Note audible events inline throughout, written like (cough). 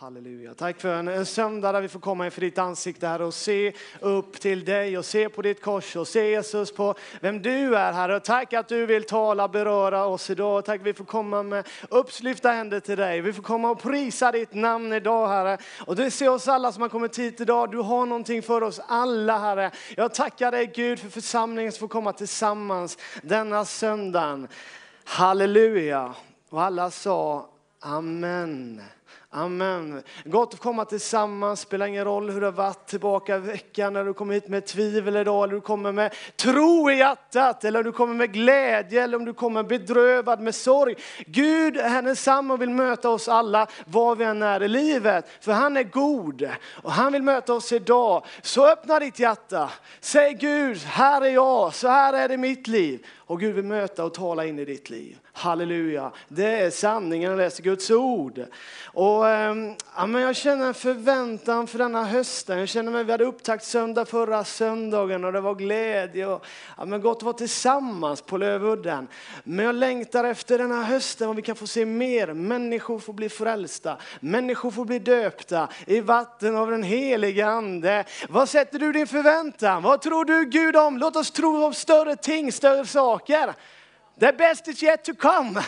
Halleluja. Tack för en, en söndag där vi får komma inför ditt ansikte här och se upp till dig och se på ditt kors och se Jesus på vem du är här. Och tack att du vill tala, beröra oss idag. Tack att vi får komma med uppslyfta händer till dig. Vi får komma och prisa ditt namn idag Herre. Och du ser oss alla som har kommit hit idag. Du har någonting för oss alla Herre. Jag tackar dig Gud för församlingen som får komma tillsammans denna söndagen. Halleluja. Och alla sa Amen. Amen. Gott att komma tillsammans, spelar ingen roll hur det har varit tillbaka i veckan, när du kommer hit med tvivel idag, eller du kommer med tro i hjärtat, eller du kommer med glädje, eller om du kommer bedrövad med sorg. Gud är densamma och vill möta oss alla var vi än är i livet, för han är god och han vill möta oss idag. Så öppna ditt hjärta, säg Gud, här är jag, så här är det mitt liv. Och Gud vill möta och tala in i ditt liv. Halleluja. Det är sanningen, att läsa Guds ord. Och, ähm, ja, men jag känner en förväntan för denna hösten. Jag känner mig, vi hade upptakt söndag förra söndagen och det var glädje och ja, men gott att vara tillsammans på Lövudden. Men jag längtar efter denna hösten och vi kan få se mer. Människor får bli frälsta, människor får bli döpta i vatten av den heliga ande. Vad sätter du din förväntan? Vad tror du Gud om? Låt oss tro om större ting, större saker. The best is yet to come.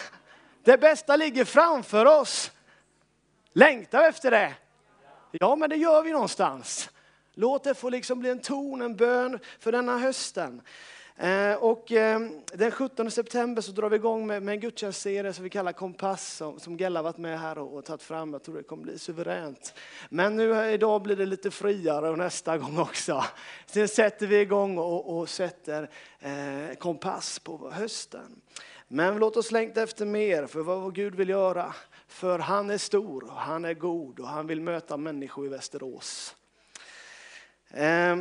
Det bästa ligger framför oss. Längtar vi efter det? Ja, men det gör vi någonstans. Låt det få liksom bli en ton, en bön för denna hösten. Eh, och ehm, den 17 september så drar vi igång med, med en gudstjänstserie som vi kallar Kompass som, som Gella varit med här och, och tagit fram. Jag tror det kommer bli suveränt. Men nu eh, idag blir det lite friare och nästa (laughs) gång också. Sen sätter vi igång och, och sätter eh, kompass på hösten. Men låt oss längta efter mer för vad Gud vill göra. För han är stor och han är god och han vill möta människor i Västerås. Eh,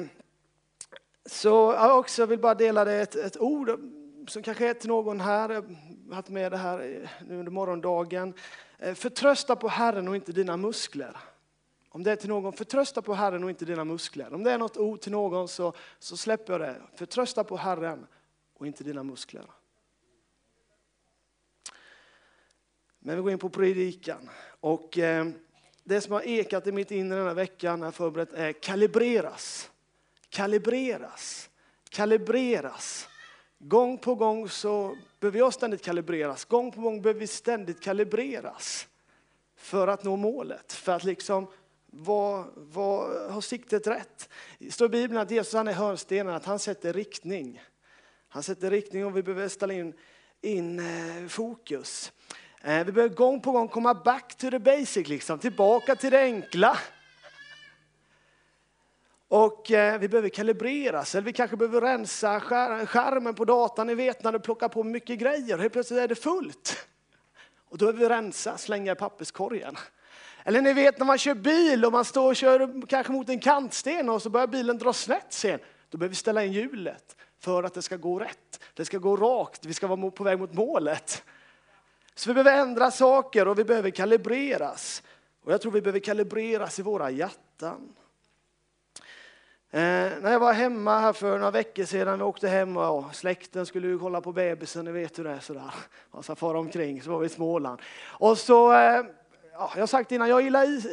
så jag också vill bara dela det ett, ett ord som kanske är till någon här, jag har haft med det här eh, nu under morgondagen. Eh, förtrösta på Herren och inte dina muskler. Om det är till någon, förtrösta på Herren och inte dina muskler. Om det är något ord till någon så, så släpper jag det. Förtrösta på Herren och inte dina muskler. Men vi går in på predikan. Och eh, det som har ekat i mitt inre den här veckan när jag förberett är kalibreras. Kalibreras. Kalibreras. Gång på gång så behöver jag ständigt kalibreras. Gång på gång behöver vi ständigt kalibreras för att nå målet. För att liksom var, var, har siktet rätt? Det står i Bibeln att Jesus han är hörnstenen, att han sätter riktning. Han sätter riktning och vi behöver ställa in, in eh, fokus. Eh, vi behöver gång på gång komma back to the basic, liksom, tillbaka till det enkla. Och eh, vi behöver kalibreras, eller vi kanske behöver rensa skärmen på datorn. Ni vet när du plockar på mycket grejer, helt plötsligt är det fullt. Och då behöver vi rensa, slänga i papperskorgen. Eller ni vet när man kör bil och man står och kör kanske mot en kantsten och så börjar bilen dra snett sen. Då behöver vi ställa in hjulet för att det ska gå rätt. Det ska gå rakt, vi ska vara på väg mot målet. Så vi behöver ändra saker och vi behöver kalibreras. Och jag tror vi behöver kalibreras i våra hjärtan. Eh, när jag var hemma här för några veckor sedan, vi åkte hem och släkten skulle ju kolla på bebisen, ni vet hur det är sådär. Man ska fara omkring, så var vi i Småland. Och så, eh, ja, jag har sagt innan, jag gillar is,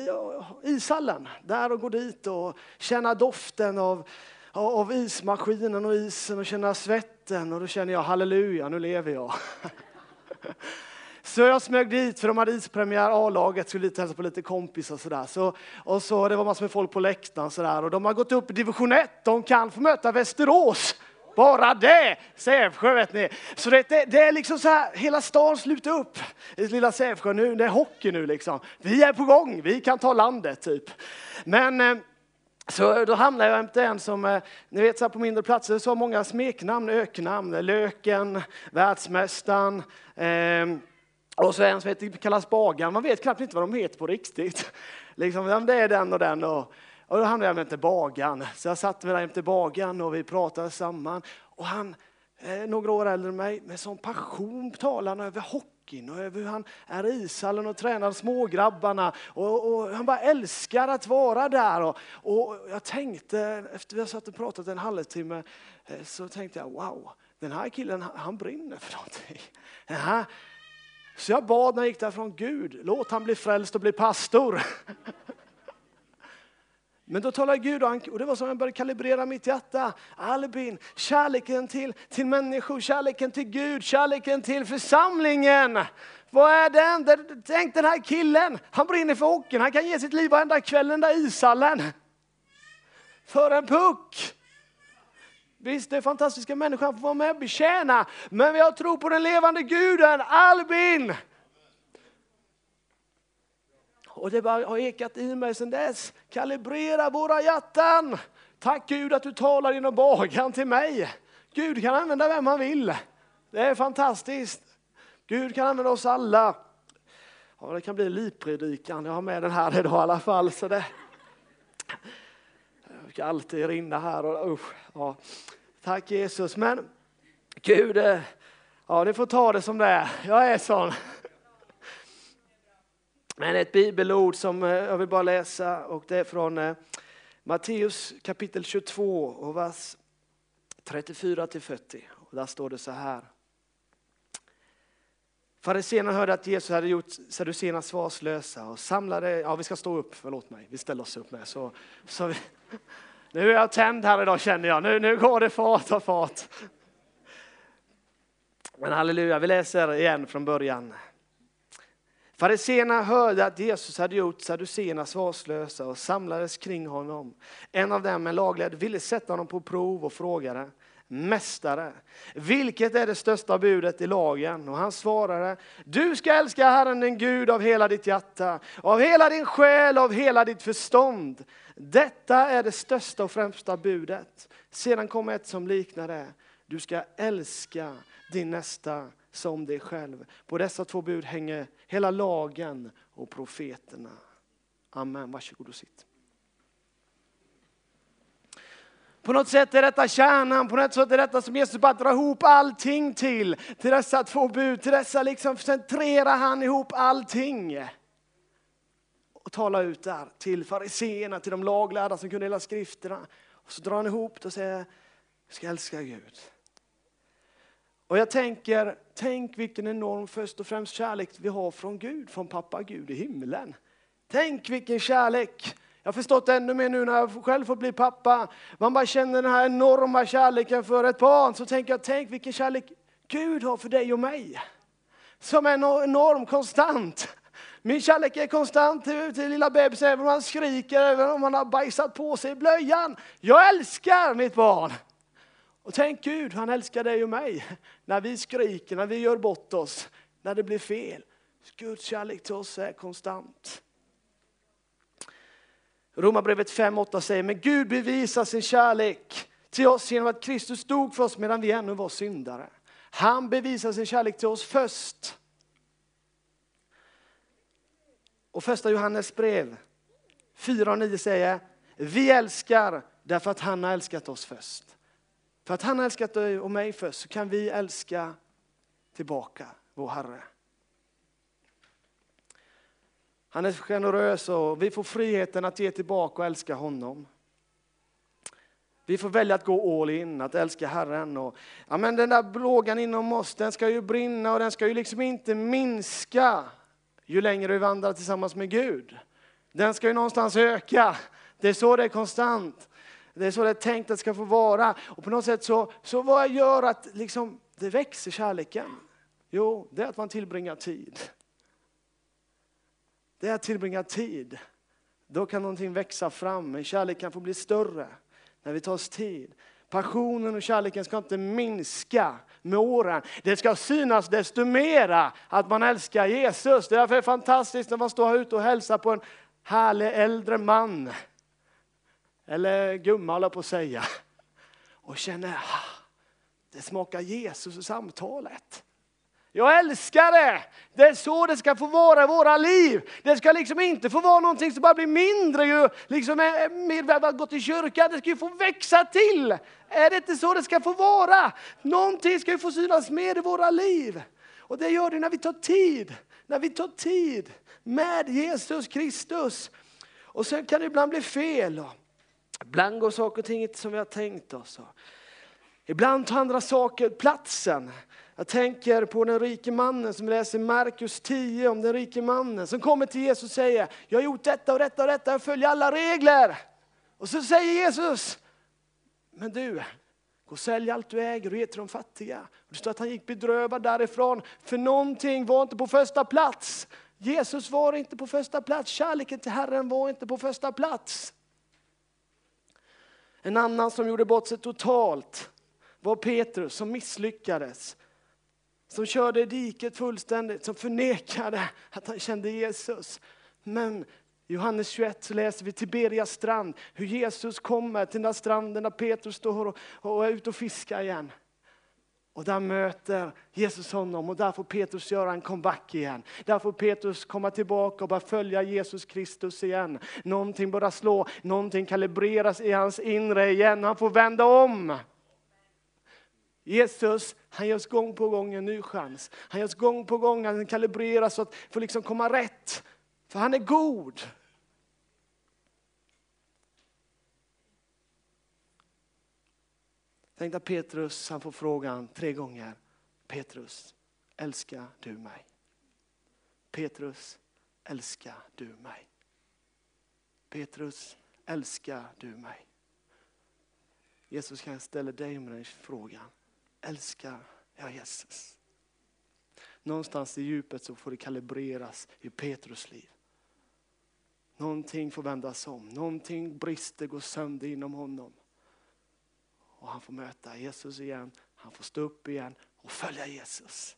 ishallen. Där och gå dit och känna doften av, av ismaskinen och isen och känna svetten. Och då känner jag halleluja, nu lever jag. (laughs) Så jag smög dit, för de hade ispremiär, A-laget skulle dit hälsa på lite kompisar och sådär. Så, och så det var massor med folk på läktaren sådär. Och de har gått upp i division 1, de kan få möta Västerås. Bara det! Sävsjö vet ni. Så det, det, det, är liksom så här, hela stan sluter upp i lilla Sävsjö nu, det är hockey nu liksom. Vi är på gång, vi kan ta landet typ. Men eh, så då hamnade jag jämte en som, eh, ni vet så här på mindre platser, så har många smeknamn, öknamn, Löken, Världsmästaren, eh, och så en som heter, kallas Bagan, man vet knappt inte vad de heter på riktigt. (laughs) Liksom, det är den och den. Och, och då hamnade jag jämte Bagan. Så jag satte mig där jämte Bagan och vi pratade samman. Och han, eh, några år äldre än mig, med sån passion talade han över hockeyn och över hur han är i ishallen och tränar smågrabbarna. Och, och han bara älskar att vara där. Och, och jag tänkte, efter vi har satt och pratat en halvtimme, eh, så tänkte jag wow, den här killen han brinner för någonting. (laughs) Den här, så jag bad när jag gick därifrån, Gud, låt han bli frälst och bli pastor. (laughs) Men då talade Gud och det var som jag började kalibrera mitt hjärta. Albin, kärleken till, till människor, kärleken till Gud, kärleken till församlingen. Vad är den? Tänk den här killen, han brinner för hockeyn, han kan ge sitt liv varenda kväll den där ishallen. För en puck. Visst, det är fantastiska människor, han får vara med och betjäna. Men jag tror på den levande guden, Albin. Och det bara har ekat i mig sedan dess. Kalibrera våra hjärtan. Tack Gud att du talar genom bagan till mig. Gud kan använda vem han vill. Det är fantastiskt. Gud kan använda oss alla. Ja, det kan bli livpredikan. Jag har med den här idag i alla fall. Så det brukar alltid rinna här. Och, usch, ja. Tack Jesus. Men Gud, eh, ja, ni får ta det som det är. Jag är sån. Men ett bibelord som eh, jag vill bara läsa och det är från eh, Matteus kapitel 22 och vers 34 till 40. Och där står det så här. Fariséerna hörde att Jesus hade gjort saduséerna svarslösa och samlade, ja vi ska stå upp, förlåt mig, vi ställer oss upp med. Så, så vi, nu är jag tänd här idag känner jag, nu, nu går det fart och fart. Men halleluja, vi läser igen från början. Fariséerna hörde att Jesus hade gjort saduséerna svarslösa och samlades kring honom. En av dem, en laglärd, ville sätta honom på prov och frågade Mästare, vilket är det största budet i lagen? Och han svarade, du ska älska Herren din Gud av hela ditt hjärta, av hela din själ, av hela ditt förstånd. Detta är det största och främsta budet. Sedan kommer ett som liknar det. Du ska älska din nästa som dig själv. På dessa två bud hänger hela lagen och profeterna. Amen. Varsågod och sitt. På något sätt är detta kärnan, på något sätt är detta som Jesus bara drar ihop allting till. Till dessa två bud, till dessa liksom centrerar han ihop allting. Och talar ut där till fariseerna, till de laglärda som kunde hela skrifterna. Och så drar han ihop det och säger, jag ska älska Gud. Och jag tänker, tänk vilken enorm först och främst kärlek vi har från Gud, från pappa Gud i himlen. Tänk vilken kärlek. Jag har förstått ännu mer nu när jag själv får bli pappa. Man bara känner den här enorma kärleken för ett barn. Så tänker jag, tänk vilken kärlek Gud har för dig och mig. Som är enorm, konstant. Min kärlek är konstant till, till lilla bebisen, även om han skriker, även om han har bajsat på sig blöjan. Jag älskar mitt barn. Och tänk Gud, han älskar dig och mig. När vi skriker, när vi gör bort oss, när det blir fel. Guds kärlek till oss är konstant. Romarbrevet 5.8 säger, men Gud bevisar sin kärlek till oss genom att Kristus dog för oss medan vi ännu var syndare. Han bevisar sin kärlek till oss först. Och första Johannes brev 4 och 9 säger, vi älskar därför att han har älskat oss först. För att han har älskat dig och mig först så kan vi älska tillbaka vår Herre. Han är generös och vi får friheten att ge tillbaka och älska honom. Vi får välja att gå all in, att älska Herren. Och, ja, men den där blågan inom oss, den ska ju brinna och den ska ju liksom inte minska ju längre vi vandrar tillsammans med Gud. Den ska ju någonstans öka. Det är så det är konstant. Det är så det är tänkt att det ska få vara. Och på något sätt så, så vad gör att liksom, det växer kärleken? Jo, det är att man tillbringar tid. Det är att tillbringa tid. Då kan någonting växa fram, en kärlek kan få bli större när vi tar oss tid. Passionen och kärleken ska inte minska med åren. Det ska synas desto mera att man älskar Jesus. Det är därför det är fantastiskt när man står här ute och hälsar på en härlig äldre man eller gumma håller på att säga. Och känner, ah, det smakar Jesus i samtalet. Jag älskar det! Det är så det ska få vara i våra liv. Det ska liksom inte få vara någonting som bara blir mindre ju liksom mer att gå till kyrkan. Det ska ju få växa till. Är det inte så det ska få vara? Någonting ska ju få synas mer i våra liv. Och det gör det när vi tar tid. När vi tar tid med Jesus Kristus. Och sen kan det ibland bli fel. Ibland går saker och ting inte som vi har tänkt oss. Ibland tar andra saker platsen. Jag tänker på den rike mannen som läser Markus 10 om den rike mannen som kommer till Jesus och säger, jag har gjort detta och detta och detta, jag följer alla regler. Och så säger Jesus, men du, gå och sälj allt du äger och ge till de fattiga. Och det står att han gick bedrövad därifrån, för någonting var inte på första plats. Jesus var inte på första plats, kärleken till Herren var inte på första plats. En annan som gjorde bort sig totalt var Petrus som misslyckades. Som körde i diket fullständigt, som förnekade att han kände Jesus. Men Johannes 21 så läser vi Tiberias strand, hur Jesus kommer till den där stranden där Petrus står och, och är ute och fiskar igen. Och där möter Jesus honom och där får Petrus göra en comeback igen. Där får Petrus komma tillbaka och börja följa Jesus Kristus igen. Någonting börjar slå, någonting kalibreras i hans inre igen. Han får vända om. Jesus, han ger oss gång på gång en ny chans. Han ger oss gång på gång, han kalibreras så att få liksom komma rätt. För han är god. Tänk att Petrus han får frågan tre gånger. Petrus, älskar du mig? Petrus, älskar du mig? Petrus, älskar du mig? Jesus kan ställa dig med den frågan. Älskar jag Jesus? Någonstans i djupet så får det kalibreras i Petrus liv. Någonting får vändas om, någonting brister, går sönder inom honom. Och han får möta Jesus igen, han får stå upp igen och följa Jesus.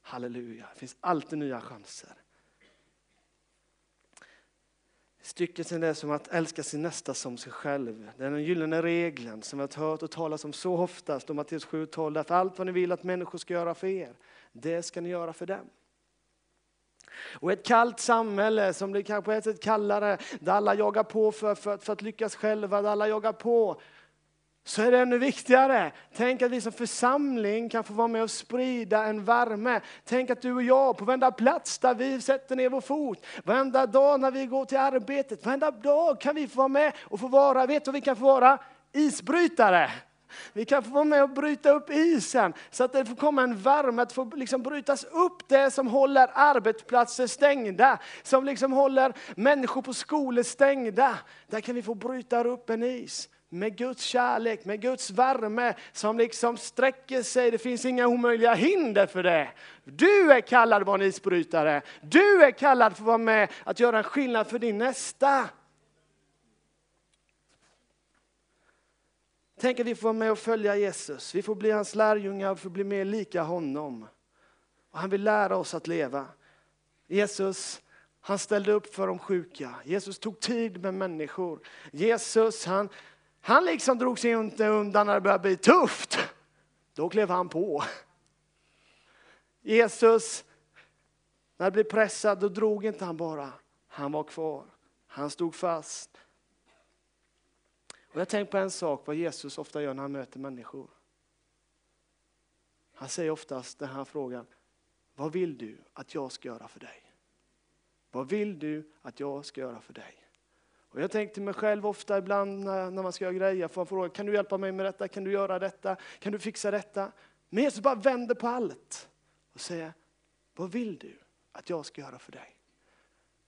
Halleluja, det finns alltid nya chanser. Stycket är som att älska sin nästa som sig själv. Det är den gyllene regeln som vi har hört och talas om så ofta. Står Matteus 7.12. Därför allt vad ni vill att människor ska göra för er, det ska ni göra för dem. Och ett kallt samhälle som blir kanske på ett sätt kallare, där alla jagar på för, för, för att lyckas själva, där alla jagar på så är det ännu viktigare. Tänk att vi som församling kan få vara med och sprida en värme. Tänk att du och jag på varenda plats där vi sätter ner vår fot, varenda dag när vi går till arbetet, varenda dag kan vi få vara med och få vara, vet du vi kan få vara? Isbrytare. Vi kan få vara med och bryta upp isen så att det får komma en värme, att få liksom brytas upp det som håller arbetsplatser stängda, som liksom håller människor på skolor stängda. Där kan vi få bryta upp en is med Guds kärlek, med Guds värme som liksom sträcker sig. Det finns inga omöjliga hinder för det. Du är kallad att vara en isbrytare. Du är kallad för att vara med att göra en skillnad för din nästa. Tänk att vi får vara med och följa Jesus. Vi får bli hans lärjungar och får bli mer lika honom. Och han vill lära oss att leva. Jesus, han ställde upp för de sjuka. Jesus tog tid med människor. Jesus, han, han liksom drog sig inte undan när det började bli tufft. Då klev han på. Jesus, när det blev pressad, då drog inte han bara. Han var kvar. Han stod fast. Och jag tänker på en sak, vad Jesus ofta gör när han möter människor. Han säger oftast den här frågan, vad vill du att jag ska göra för dig? Vad vill du att jag ska göra för dig? Och jag tänker till mig själv ofta ibland när, när man ska göra grejer, får man fråga, kan du hjälpa mig med detta? Kan du göra detta? Kan du fixa detta? Men Jesus bara vänder på allt och säger, vad vill du att jag ska göra för dig?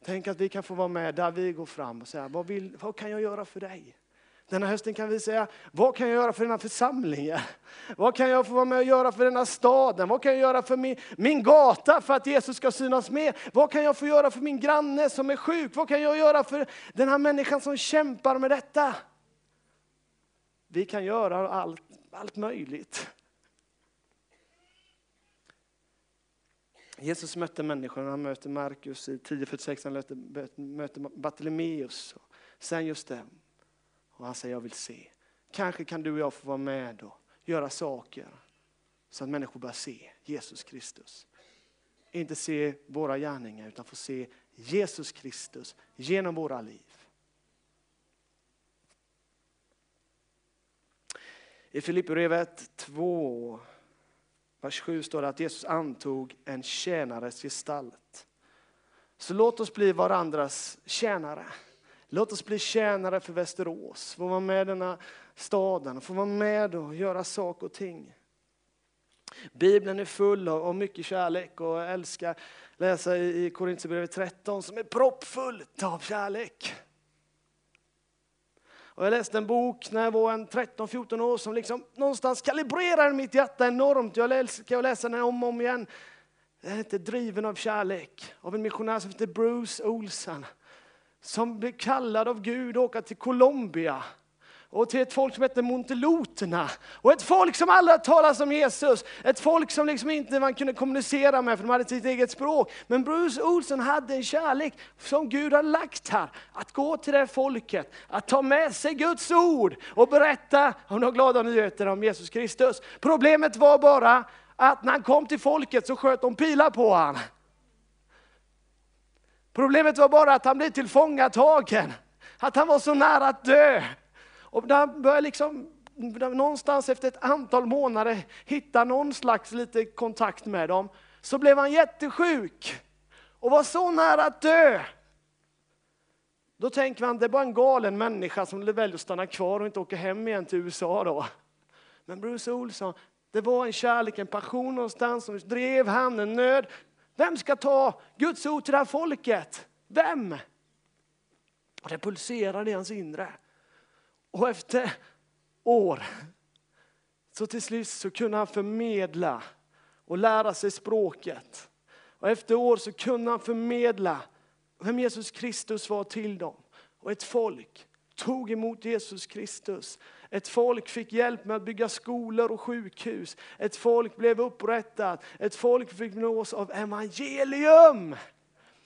Tänk att vi kan få vara med där vi går fram och säga, vad, vill, vad kan jag göra för dig? Den här hösten kan vi säga, vad kan jag göra för den här församlingen? Vad kan jag få vara med och göra för den här staden? Vad kan jag göra för min, min gata för att Jesus ska synas mer? Vad kan jag få göra för min granne som är sjuk? Vad kan jag göra för den här människan som kämpar med detta? Vi kan göra allt, allt möjligt. Jesus mötte människorna, han mötte Markus i 10.46, han mötte, möter Bartolomeus. Sen just det, och han säger, jag vill se. Kanske kan du och jag få vara med och göra saker så att människor börjar se Jesus Kristus. Inte se våra gärningar utan få se Jesus Kristus genom våra liv. I Filipperbrevet 2, vers 7 står det att Jesus antog en tjänares gestalt. Så låt oss bli varandras tjänare. Låt oss bli tjänare för Västerås, få vara med i denna staden, få vara med och göra saker och ting. Bibeln är full av mycket kärlek och jag älskar läsa i Korintierbrevet 13 som är proppfullt av kärlek. Och jag läste en bok när jag var en 13-14 år som liksom någonstans kalibrerade mitt hjärta enormt. Jag älskar att läsa den om och om igen. Den heter Driven av kärlek av en missionär som heter Bruce Olsen. Som blev kallad av Gud att åka till Colombia och till ett folk som heter Monteloterna. Och ett folk som aldrig talat om Jesus. Ett folk som liksom inte man kunde kommunicera med för de hade sitt eget språk. Men Bruce Olsen hade en kärlek som Gud har lagt här. Att gå till det folket, att ta med sig Guds ord och berätta om de glada nyheterna om Jesus Kristus. Problemet var bara att när han kom till folket så sköt de pilar på honom. Problemet var bara att han blev tillfångatagen. Att han var så nära att dö. Och när han började liksom, någonstans efter ett antal månader hitta någon slags lite kontakt med dem, så blev han jättesjuk och var så nära att dö. Då tänker man, det är bara en galen människa som väljer att stanna kvar och inte åka hem igen till USA då. Men Bruce Olsson, det var en kärlek, en passion någonstans som drev han, en nöd. Vem ska ta Guds ord till det här folket? Vem? Och det pulserade i hans inre. Och efter år så till slut så kunde han förmedla och lära sig språket. Och efter år så kunde han förmedla vem Jesus Kristus var till dem. Och ett folk tog emot Jesus Kristus. Ett folk fick hjälp med att bygga skolor och sjukhus. Ett folk blev upprättat. Ett folk fick nås av evangelium.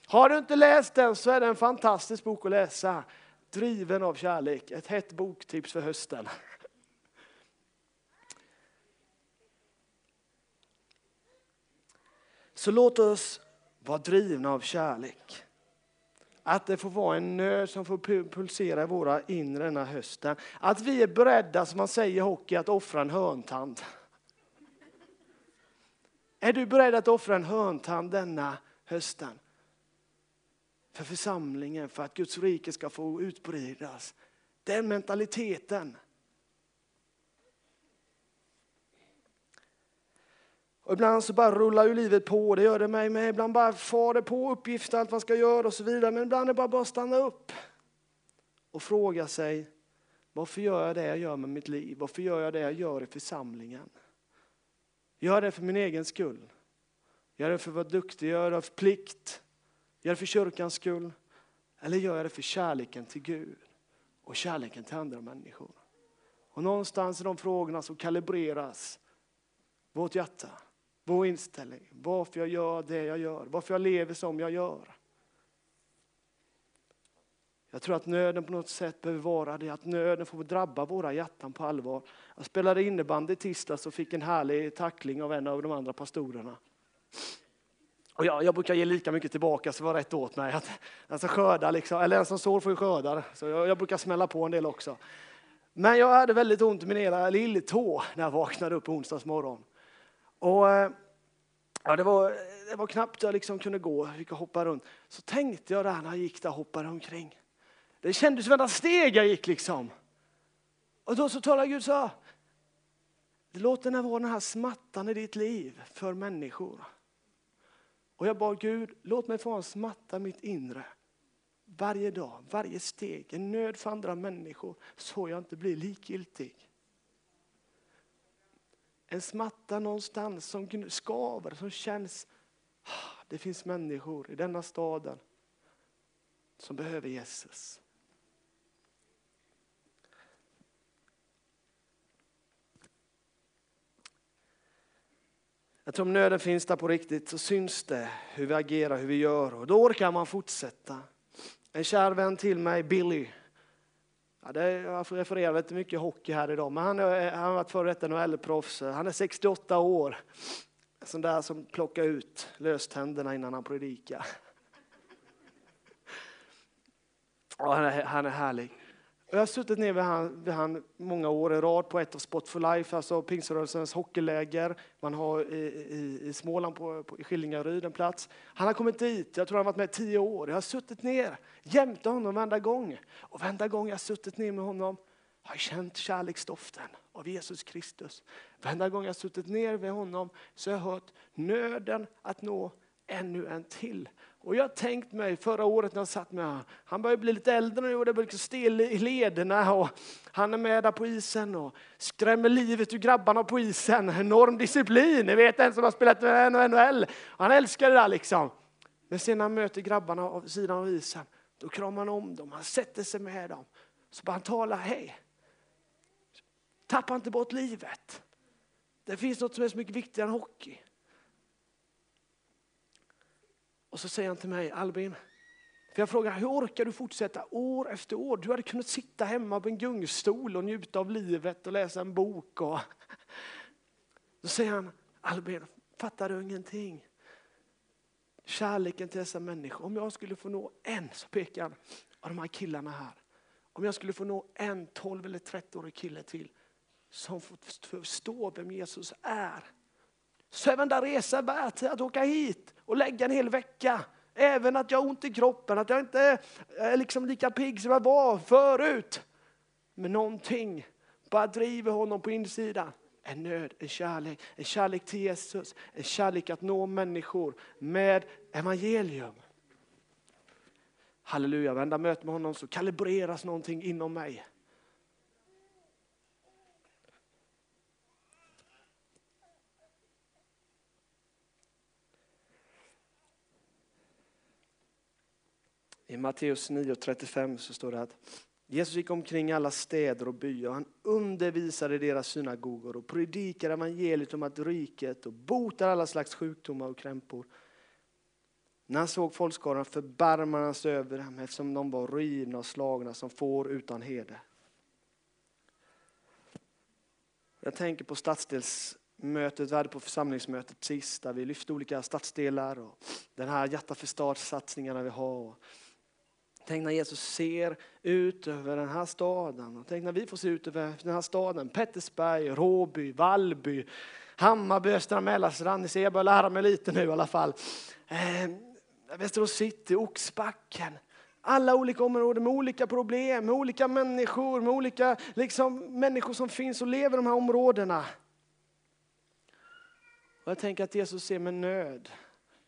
Har du inte läst den så är det en fantastisk bok att läsa. Driven av kärlek, ett hett boktips för hösten. Så låt oss vara drivna av kärlek. Att det får vara en nöd som får pulsera i våra inre den här hösten. Att vi är beredda, som man säger i hockey, att offra en hörntand. Är du beredd att offra en hörntand denna hösten? för församlingen, för att Guds rike ska få utbridas. Den mentaliteten. Och ibland så bara rullar ju livet på, det gör det mig med. Ibland bara far det på uppgifter, allt man ska göra och så vidare. Men ibland är det bara, bara att stanna upp och fråga sig, varför gör jag det jag gör med mitt liv? Varför gör jag det jag gör i församlingen? Gör det för min egen skull. Gör det för att vara duktig, gör det för plikt. Gör det för kyrkans skull? Eller gör jag det för kärleken till Gud och kärleken till andra människor? Och någonstans i de frågorna så kalibreras vårt hjärta, vår inställning, varför jag gör det jag gör, varför jag lever som jag gör. Jag tror att nöden på något sätt behöver vara det, att nöden får drabba våra hjärtan på allvar. Jag spelade innebandy i tisdags och fick en härlig tackling av en av de andra pastorerna. Och jag, jag brukar ge lika mycket tillbaka så det var rätt åt mig. Att, den som skördar, liksom, eller den som sår får ju skörda. Så jag, jag, brukar smälla på en del också. Men jag hade väldigt ont i min ena lilltå när jag vaknade upp onsdags morgon. Och, eh, ja, det, var, det var knappt jag liksom kunde gå, jag fick hoppa runt. Så tänkte jag där när jag gick där och hoppade omkring. Det kändes som varenda steg jag gick liksom. Och då så talade Gud så Låt den här vara den här smattan i ditt liv för människor. Och jag bad Gud, låt mig få en smatta mitt inre. Varje dag, varje steg, en nöd för andra människor så jag inte blir likgiltig. En smatta någonstans som skaver, som känns, ah, det finns människor i denna staden som behöver Jesus. Jag tror om nöden finns där på riktigt så syns det hur vi agerar, hur vi gör och då orkar man fortsätta. En kär vän till mig, Billy, ja, det, jag refererar inte mycket hockey här idag, men han, är, han har varit före detta NHL-proffs. Han är 68 år. En sån där som plockar ut löständerna innan han predikar. Ja, han, är, han är härlig. Jag har suttit ner vid han, vid han många år i rad på ett av Spot for Life, alltså pingströrelsens hockeyläger. Man har i, i, i Småland på, på, i Skillingaryd en plats. Han har kommit dit, jag tror han har varit med i tio år. Jag har suttit ner jämte honom varenda gång. Och varenda gång jag har suttit ner med honom har jag känt kärleksdoften av Jesus Kristus. Varenda gång jag har suttit ner vid honom så har jag hört nöden att nå ännu en till. Och jag har tänkt mig förra året när jag satt med honom, han börjar bli lite äldre nu och det blir lite stel i lederna och han är med där på isen och skrämmer livet ur grabbarna på isen. Enorm disciplin, ni vet en som har spelat NHL. Han älskar det där liksom. Men sen när han möter grabbarna av sidan av isen, då kramar han om dem, han sätter sig med dem. Så bara han talar, hej. Tappa inte bort livet. Det finns något som är så mycket viktigare än hockey. Och så säger han till mig, Albin, för jag frågar, hur orkar du fortsätta år efter år? Du hade kunnat sitta hemma på en gungstol och njuta av livet och läsa en bok. Och... Då säger han, Albin, fattar du ingenting? Kärleken till dessa människor. Om jag skulle få nå en, så pekar han, av de här killarna här. Om jag skulle få nå en 12 eller 30-årig kille till som får förstå vem Jesus är. Så är varenda resa värt att åka hit och lägga en hel vecka. Även att jag har ont i kroppen, att jag inte är liksom lika pigg som jag var förut. Men någonting bara driver honom på insidan. En nöd, en kärlek, en kärlek till Jesus, en kärlek att nå människor med evangelium. Halleluja, varenda möte med honom så kalibreras någonting inom mig. I Matteus 9.35 så står det att Jesus gick omkring alla städer och byar. Han undervisade deras synagogor och predikade evangeliet om att riket och botade alla slags sjukdomar och krämpor. När han såg folkskaran förbarmade han sig över dem eftersom de var rivna och slagna som får utan hede. Jag tänker på stadsdelsmötet, vi hade på församlingsmötet sist där vi lyfte olika stadsdelar och den här hjärta för stad-satsningarna vi har. Tänk när Jesus ser ut över den här staden. tänk när vi får se ut över den här staden. Pettersberg, Råby, Vallby, Hammarby, Östra Mälarstrand. Ni ser, jag börjar lära mig lite nu i alla fall. Eh, Västerås city, Oxbacken. Alla olika områden med olika problem, med olika människor, med olika liksom, människor som finns och lever i de här områdena. Och jag tänker att Jesus ser med nöd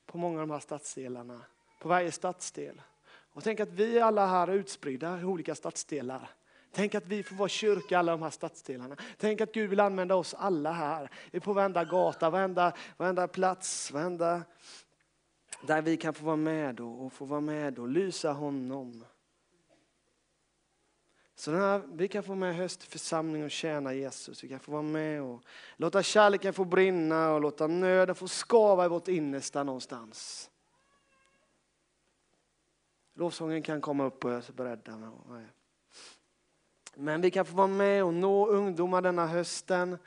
på många av de här stadsdelarna, på varje stadsdel. Och tänk att vi alla här är utspridda i olika stadsdelar. Tänk att vi får vara kyrka i alla de här stadsdelarna. Tänk att Gud vill använda oss alla här. På varenda gata, varenda, varenda plats, varenda... Där vi kan få vara med och, och få vara med och lysa honom. Så den här, vi kan få vara med i höstförsamling och tjäna Jesus. Vi kan få vara med och låta kärleken få brinna och låta nöden få skava i vårt innersta någonstans. Lovsången kan komma upp och jag är så beredda. Men vi kan få vara med och nå ungdomar denna hösten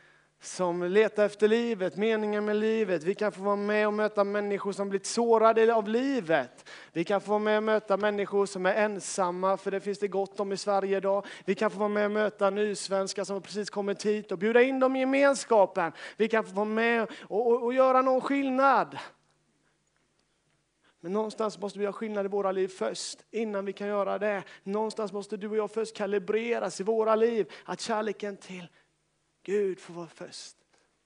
som letar efter livet, meningen med livet. Vi kan få vara med och möta människor som blivit sårade av livet. Vi kan få vara med och möta människor som är ensamma, för det finns det gott om i Sverige idag. Vi kan få vara med och möta nysvenskar som precis kommit hit och bjuda in dem i gemenskapen. Vi kan få vara med och, och, och göra någon skillnad. Men någonstans måste vi göra skillnad i våra liv först, innan vi kan göra det. Någonstans måste du och jag först kalibreras i våra liv, att kärleken till Gud får vara först.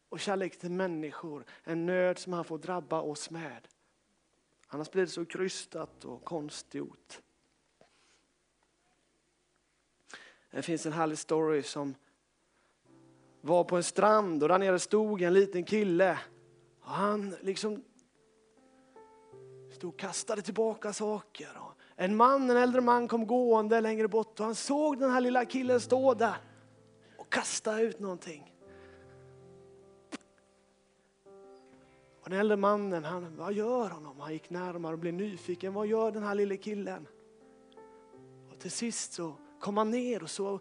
Och kärlek till människor, en nöd som han får drabba oss med. Annars blir det så krystat och konstgjort. Det finns en härlig story som var på en strand och där nere stod en liten kille. Och han liksom stod och kastade tillbaka saker. En man, en äldre man kom gående längre bort och han såg den här lilla killen stå där och kasta ut någonting. Och den äldre mannen, han, vad gör honom? Han gick närmare och blev nyfiken. Vad gör den här lille killen? Och till sist så kom han ner och så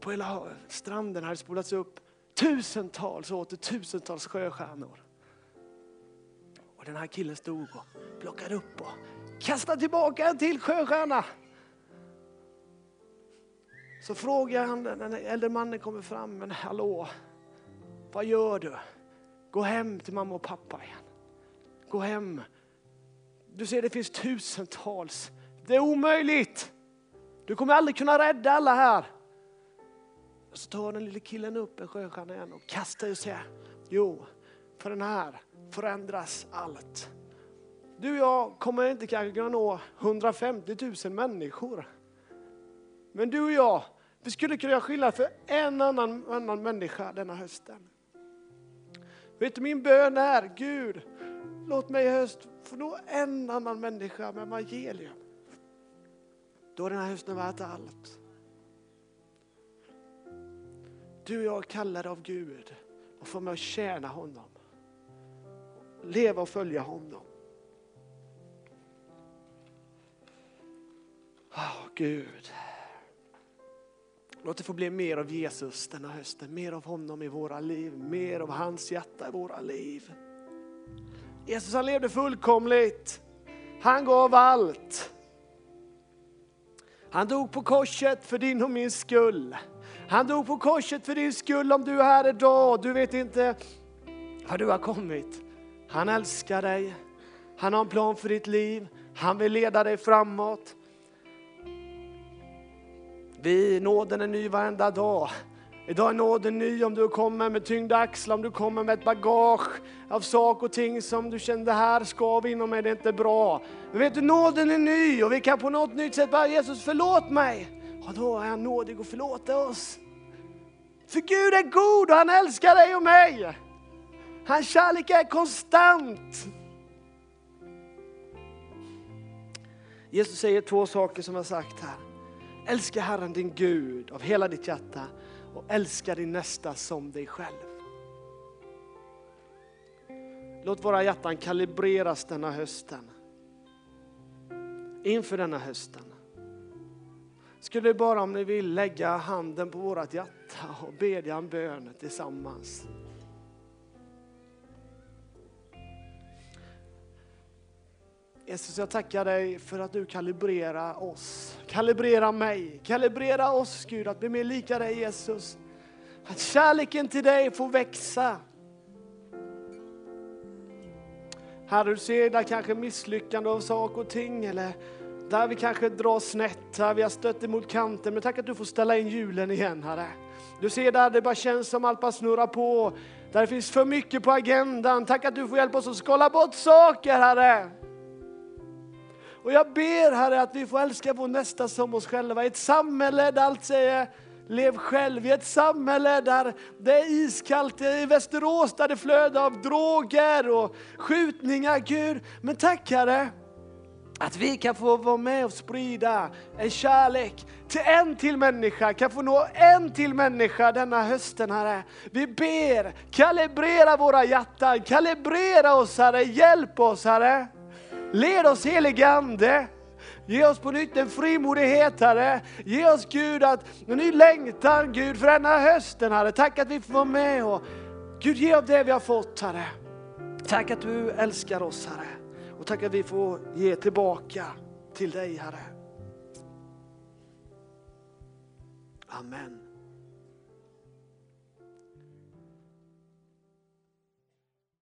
på hela stranden hade spolats upp tusentals och åter tusentals sjöstjärnor den här killen stod och plockade upp och kastade tillbaka en till sjöstjärna. Så frågar han, den äldre mannen kommer fram, men hallå, vad gör du? Gå hem till mamma och pappa igen. Gå hem. Du ser det finns tusentals. Det är omöjligt. Du kommer aldrig kunna rädda alla här. Så tar den lille killen upp en sjöstjärna igen och kastar och säger, jo, för den här förändras allt. Du och jag kommer inte kanske kunna nå 150 000 människor. Men du och jag, vi skulle kunna göra skillnad för en annan, annan människa denna hösten. Vet du, min bön är, Gud, låt mig i höst få nå en annan människa med evangelium. Då är den här hösten värt allt. Du och jag är kallade av Gud och får med att tjäna honom. Leva och följa honom. Oh, Gud. Låt det få bli mer av Jesus denna hösten, mer av honom i våra liv, mer av hans hjärta i våra liv. Jesus han levde fullkomligt. Han gav allt. Han dog på korset för din och min skull. Han dog på korset för din skull om du är här idag du vet inte var du har kommit. Han älskar dig. Han har en plan för ditt liv. Han vill leda dig framåt. Vi, nåden är ny varenda dag. Idag är nåden ny om du kommer med tyngda axlar, om du kommer med ett bagage av saker och ting som du känner, det här skav inom mig, det är inte bra. Men vet du, nåden är ny och vi kan på något nytt sätt bara, Jesus förlåt mig. Och då är han nådig och förlåter oss. För Gud är god och han älskar dig och mig. Hans kärlek är konstant. Jesus säger två saker som jag sagt här. Älska Herren din Gud av hela ditt hjärta och älska din nästa som dig själv. Låt våra hjärtan kalibreras denna hösten. Inför denna hösten. Skulle bara om ni vill lägga handen på vårt hjärta och bedja en bön tillsammans. Jesus, jag tackar dig för att du kalibrerar oss. Kalibrera mig, kalibrera oss Gud, att bli mer lika dig Jesus. Att kärleken till dig får växa. Herre, du ser där kanske misslyckande av saker och ting eller där vi kanske drar snett, där vi har stött emot kanten. Men tack att du får ställa in hjulen igen, Herre. Du ser där det bara känns som allt bara snurrar på. Där det finns för mycket på agendan. Tack att du får hjälpa oss att skala bort saker, Herre. Och jag ber Herre att vi får älska vår nästa som oss själva. I ett samhälle där allt säger lev själv. I ett samhälle där det är iskallt, i Västerås där det flödar av droger och skjutningar. Gud, men tack Herre att vi kan få vara med och sprida en kärlek till en till människa, kan få nå en till människa denna hösten Herre. Vi ber, kalibrera våra hjärtan, kalibrera oss Herre, hjälp oss Herre. Led oss helige Ande. Ge oss på nytt en frimodighet Herre. Ge oss Gud att, en ny längtan Gud för denna hösten Herre. Tack att vi får vara med och Gud ge av det vi har fått Herre. Tack att du älskar oss Herre. Och tack att vi får ge tillbaka till dig Herre. Amen.